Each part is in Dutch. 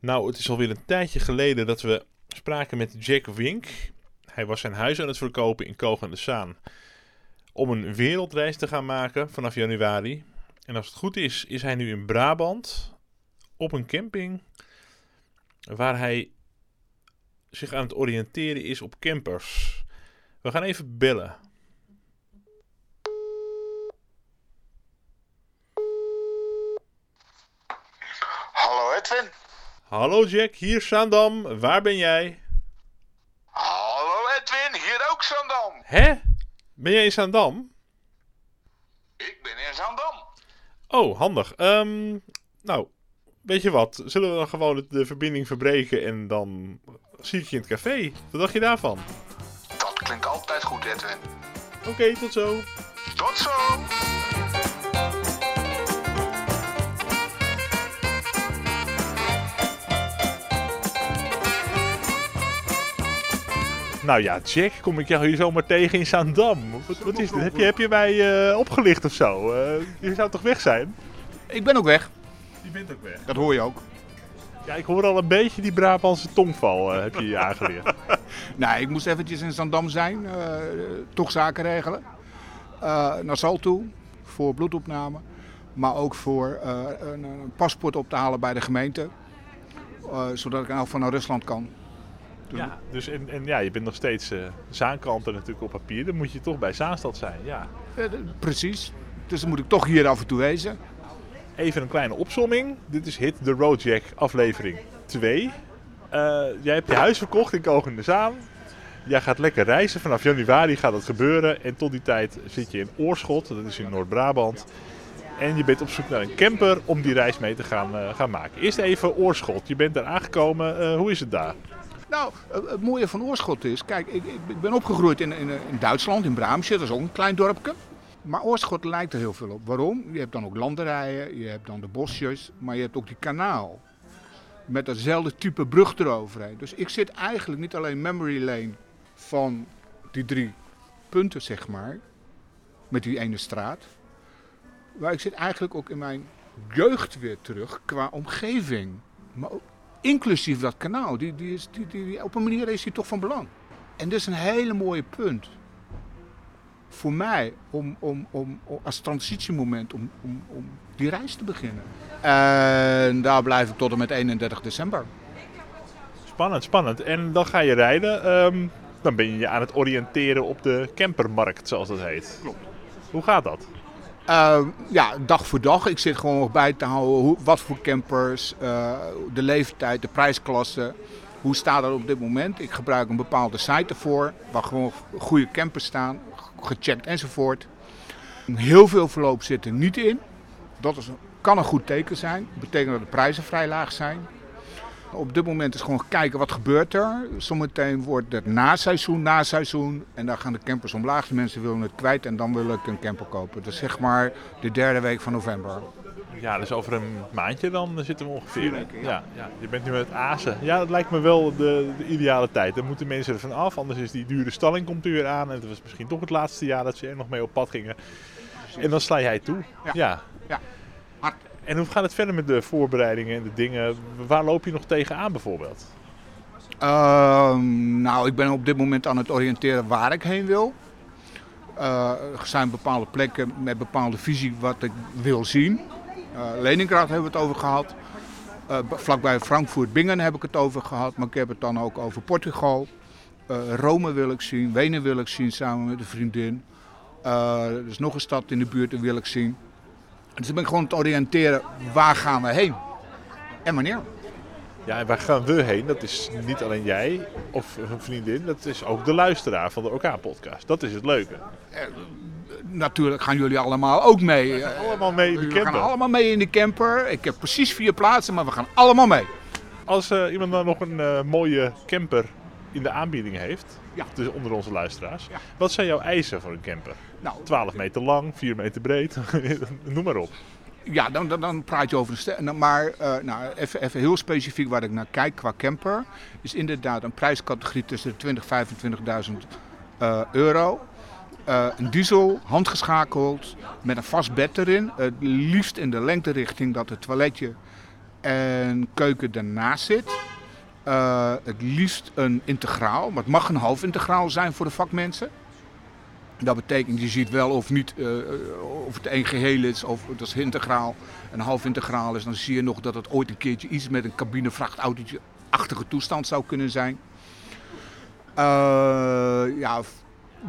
Nou, het is alweer een tijdje geleden dat we spraken met Jack Wink. Hij was zijn huis aan het verkopen in Koog de Zaan. Om een wereldreis te gaan maken vanaf januari. En als het goed is, is hij nu in Brabant. Op een camping. Waar hij zich aan het oriënteren is op campers. We gaan even bellen. Hallo Edwin. Hallo Jack, hier Saandam. Waar ben jij? Hallo Edwin, hier ook Zandam. Hè? Ben jij in Saandam? Ik ben in Zandam. Oh, handig. Ehm, nou, weet je wat? Zullen we dan gewoon de verbinding verbreken en dan zie ik je in het café? Wat dacht je daarvan? Dat klinkt altijd goed Edwin. Oké, tot zo. Tot zo. Nou ja, Jack, kom ik jou hier zomaar tegen in Zaandam. Wat, wat is dit? Heb je, heb je mij eh, opgelicht of zo? Eh, je zou toch weg zijn? Ik ben ook weg. Je bent ook weg. Dat hoor je ook. Ja, ik hoor al een beetje die Brabantse tongval, eh, heb je je aangeleerd. Nee, ik moest eventjes in Zandam zijn. toch zaken regelen. Naar Sal toe. Voor bloedopname. Maar ook voor een, een paspoort op te halen bij de gemeente. Zodat ik in elk geval naar Rusland kan. Dus- ja, dus en, en ja, je bent nog steeds Zaankanter natuurlijk op papier. Dan moet je toch bij Zaanstad zijn, ja. Precies. Dus dan moet ik toch hier af en toe wezen. Even een kleine opsomming. Dit is Hit the Road Jack aflevering 2. Eh, jij hebt je huis verkocht in Kogende Zaan. Jij gaat lekker reizen. Vanaf januari gaat het gebeuren. En tot die tijd zit je in Oorschot. Dat is in Noord-Brabant. En je bent op zoek naar een camper om die reis mee te gaan, eh, gaan maken. Eerst even Oorschot. Je bent daar aangekomen. Hoe is het daar? Nou, het mooie van Oorschot is, kijk, ik, ik ik ben opgegroeid in, in, in Duitsland, in Braamsje, dat is ook een klein dorpje. Maar Oorschot lijkt er heel veel op. Waarom? Je hebt dan ook landerijen, je hebt dan de bosjes, maar je hebt ook die kanaal. Met datzelfde type brug eroverheen. Dus ik zit eigenlijk niet alleen memory lane van die drie punten, zeg maar, met die ene straat. Maar ik zit eigenlijk ook in mijn jeugd weer terug qua omgeving. Maar ook inclusief dat kanaal, die, die is, die, die, op een manier is die toch van belang. En dat is een hele mooie punt voor mij om, om, om, om- als transitiemoment om, om, om die reis te beginnen. En daar blijf ik tot en met 31 december. Spannend, spannend. En dan ga je rijden. Ehm, dan ben je je aan het oriënteren op de campermarkt, zoals dat heet. Klopt. Hoe gaat dat? Eh, ja, dag voor dag. Ik zit gewoon nog bij te houden hoe, wat voor campers, eh, de leeftijd, de prijsklasse. Hoe staat dat op dit moment? Ik gebruik een bepaalde site ervoor, waar gewoon goede campers staan, gecheckt enzovoort. Heel veel verloop zit er niet in. Dat kan een goed teken zijn. Dat betekent dat de prijzen vrij laag zijn. Op dit moment is gewoon kijken wat gebeurt er. Zometeen wordt het na-seizoen, na-seizoen. En dan gaan de campers omlaag. De mensen willen het kwijt en dan wil ik een camper kopen. Dus zeg maar de derde week van november. Ja, dus over een maandje dan zitten we ongeveer. Weken, ja. ja. ja. Je bent nu met Azen. Ja, dat lijkt me wel de, de ideale tijd. Dan moeten mensen er van af, anders is die dure stalling komt er weer aan. En het was misschien toch het laatste jaar dat ze er nog mee op pad gingen. En dan sla jij toe. Ja. ja. Ja. En hoe gaat het verder met de voorbereidingen en de dingen? Waar loop je nog tegenaan bijvoorbeeld? Ehm, nou, ik ben op dit moment aan het oriënteren waar ik heen wil. Eh, er zijn bepaalde plekken met bepaalde visie wat ik wil zien. Eh Leningrad hebben we het over gehad. Eh, vlakbij Frankfurt Bingen heb ik het over gehad. Maar ik heb het dan ook over Portugal. Rome wil ik zien. Wenen wil ik zien samen met een vriendin. Er is nog een stad in de buurt die wil ik zien. Dus ik ben gewoon het oriënteren waar gaan we heen. En wanneer. Ja, en waar gaan we heen? Dat is niet alleen jij of een vriendin, dat is ook de luisteraar van de OK-podcast. Dat is het leuke. Natuurlijk gaan jullie allemaal ook mee. Eh, Allemaal mee in de We gaan camper. allemaal mee in de camper. Ik heb precies vier plaatsen, maar we gaan allemaal mee. Als eh, iemand dan nog een eh, mooie camper in de aanbieding heeft, Ja. dus onder onze luisteraars, Ja. wat zijn jouw eisen voor een camper? Nou, 12 meter lang, 4 meter breed, noem maar op. ja, dan, dan, dan praat je over een stel. Maar eh, nou, even, even heel specifiek waar ik naar kijk qua camper. Is inderdaad een prijscategorie tussen de 20.000 en 25.000 eh, euro. Eh, een diesel, handgeschakeld, met een vast bed erin. Het liefst in de lengterichting dat het toiletje en keuken daarnaast zit. Eh, het liefst een integraal, maar het mag een half integraal zijn voor de vakmensen. Dat betekent, je ziet wel of niet eh, of het een geheel is of dat is integraal. Een half integraal is, dan zie je nog dat het ooit een keertje iets met een cabinevrachtautootje-achtige toestand zou kunnen zijn. Eh, ja,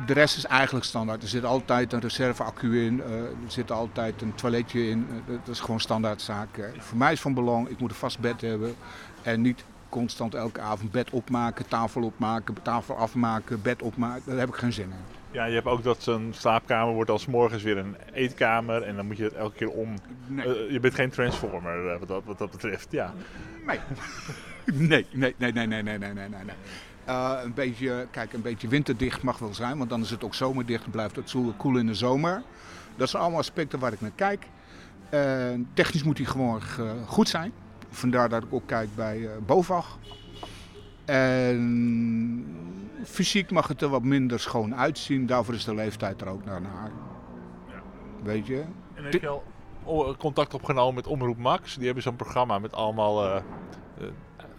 de rest is eigenlijk standaard. Er zit altijd een reserveaccu in, eh, er zit altijd een toiletje in. Eh, dat is gewoon standaardzaak. Eh. Voor mij is van belang, ik moet een vast bed hebben en niet constant elke avond bed opmaken, tafel opmaken, tafel afmaken, bed opmaken. Daar heb ik geen zin in. Ja, je hebt ook dat zo'n slaapkamer wordt als morgens weer een eetkamer en dan moet je het elke keer om. Nee. Eh, je bent geen transformer eh, wat, dat, wat dat betreft, ja. Nee. nee, nee, nee, nee, nee, nee, nee, nee, nee. Eh, een beetje, kijk, een beetje winterdicht mag wel zijn, want dan is het ook zomerdicht en blijft het koel in de zomer. Dat zijn allemaal aspecten waar ik naar kijk. Technisch moet hij gewoon goed zijn. Vandaar dat ik ook kijk bij eh BOVAG. En fysiek mag het er wat minder schoon uitzien. Daarvoor is de leeftijd er ook naar. naar. Weet je? En heb je al contact opgenomen met Omroep Max? Die hebben zo'n programma met allemaal eh, eh,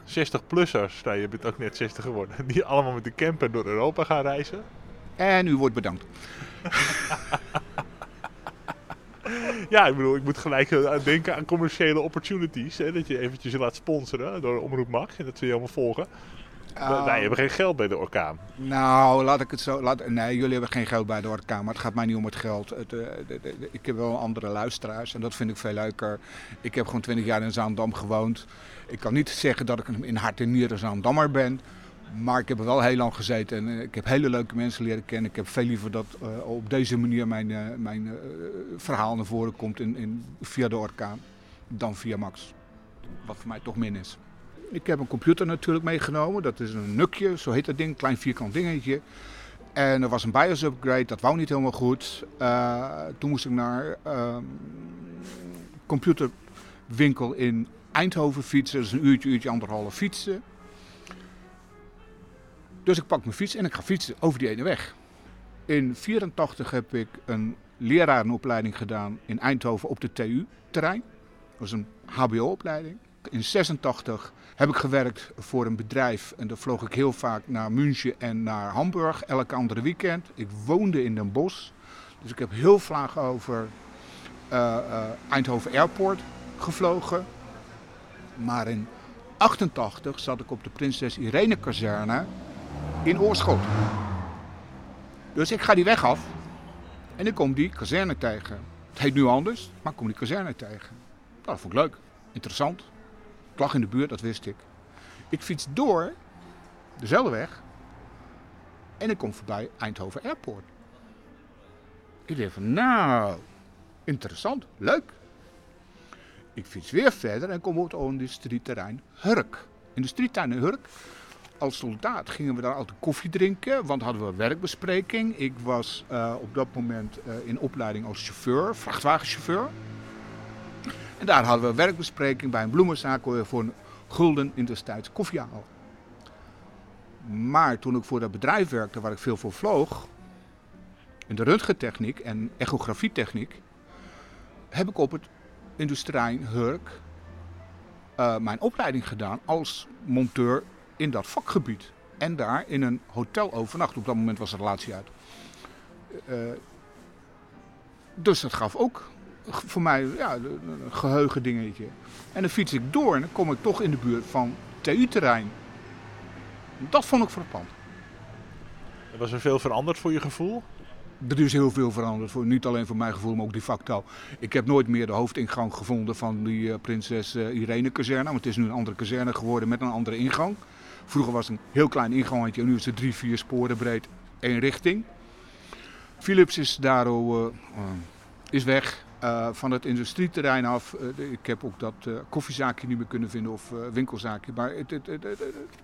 60-plussers. Nou, je bent ook net 60 geworden. Die allemaal met de camper door Europa gaan reizen. En u wordt bedankt. Ja, ik bedoel, ik moet gelijk eh, aan denken aan commerciële opportunities. Hè, dat je eventjes laat sponsoren door Omroep Max. En dat ze je allemaal volgen. Ah. Wij hebben geen geld bij de orkaan. Nou, laat ik het zo. Laat, nee, jullie hebben geen geld bij de orkaan, maar het gaat mij niet om het geld. Het, eh, de- de- de- ik heb wel andere luisteraars en dat vind ik veel leuker. Ik heb gewoon 20 jaar in Zaandam gewoond. Ik kan niet zeggen dat ik een- in hart en nieren Zaandammer ben. Maar ik heb er wel heel lang gezeten en eh, ik heb hele leuke mensen leren kennen. Ik heb veel liever dat eh, op deze manier mijn, eh, verhaal naar voren komt in, in, via de orkaan dan via Max. Wat voor mij toch min is. Ik heb een computer natuurlijk meegenomen. Dat is een nukje, zo heet dat ding. Klein vierkant dingetje. En er was een BIOS upgrade, dat wou niet helemaal goed. Toen moest ik naar ehm computerwinkel in Eindhoven fietsen. Dat is een uurtje, uurtje, anderhalf fietsen. Dus ik pak mijn fiets en ik ga fietsen over die ene weg. In 84 heb ik een lerarenopleiding gedaan in Eindhoven op de TU-terrein. Dat was een HBO-opleiding. In 86 heb ik gewerkt voor een bedrijf en daar vloog ik heel vaak naar München en naar Hamburg, elke andere weekend. Ik woonde in Den Bosch, dus ik heb heel vaak over eh, eh, Eindhoven Airport gevlogen. Maar in 88 zat ik op de Prinses Irene kazerne in Oorschot. Dus ik ga die weg af en ik kom die kazerne tegen. Het heet nu anders, maar ik kom die kazerne tegen. Nou, dat vond ik leuk, interessant. Ik lag in de buurt, dat wist ik. Ik fiets door, dezelfde weg. En ik kom voorbij Eindhoven Airport. Ik denk van, nou, interessant, leuk. Ik fiets weer verder en kom op het industrieterrein Hurk. Industrieterrein Hurk. Als soldaat gingen we daar altijd koffie drinken, want hadden we werkbespreking. Ik was eh, op dat moment eh, in opleiding als chauffeur, vrachtwagenchauffeur. En daar hadden we werkbespreking bij een bloemenzaak we voor een gulden in destijds koffie halen. Maar toen ik voor dat bedrijf werkte waar ik veel voor vloog, in de röntgentechniek en echografietechniek, heb ik op het industrieterrein Hurk eh, mijn opleiding gedaan als monteur in dat vakgebied. En daar in een hotel overnacht. Op dat moment was de relatie uit. Eh, dus dat gaf ook voor mij ja, een geheugen dingetje. En dan fiets ik door en dan kom ik toch in de buurt van TU-terrein. Dat vond ik frappant. Was er veel veranderd voor je gevoel? Er is heel veel veranderd, voor, niet alleen voor mijn gevoel, maar ook de facto. Ik heb nooit meer de hoofdingang gevonden van die eh, prinses eh, Irene kazerne. Want het is nu een andere kazerne geworden met een andere ingang. Vroeger was het een heel klein ingangetje en nu is het drie, vier sporen breed, één richting. Philips is daardoor eh, eh, is weg eh, van het industrieterrein af. Ik heb ook dat koffiezaakje niet meer kunnen vinden of winkelzaakje. Maar het, het, het,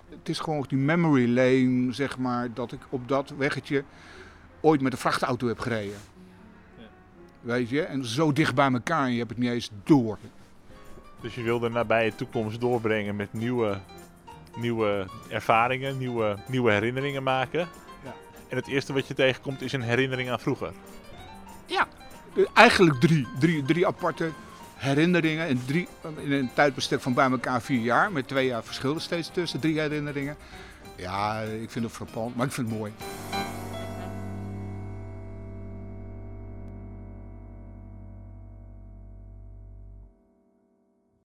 het, is gewoon die memory lane, zeg maar, dat ik op dat weggetje ooit met een vrachtauto heb gereden. Weet je, en zo dicht bij elkaar en je hebt het niet eens door. Dus je wil de nabije toekomst doorbrengen met nieuwe, nieuwe ervaringen, nieuwe, nieuwe herinneringen maken. Ja. En het eerste wat je tegenkomt is een herinnering aan vroeger. Ja, eh, eigenlijk drie, drie, drie aparte herinneringen in, drie, in een tijdbestek van bij elkaar vier jaar. Met twee jaar verschil er steeds tussen, drie herinneringen. Ja, ik vind het frappant, maar ik vind het mooi.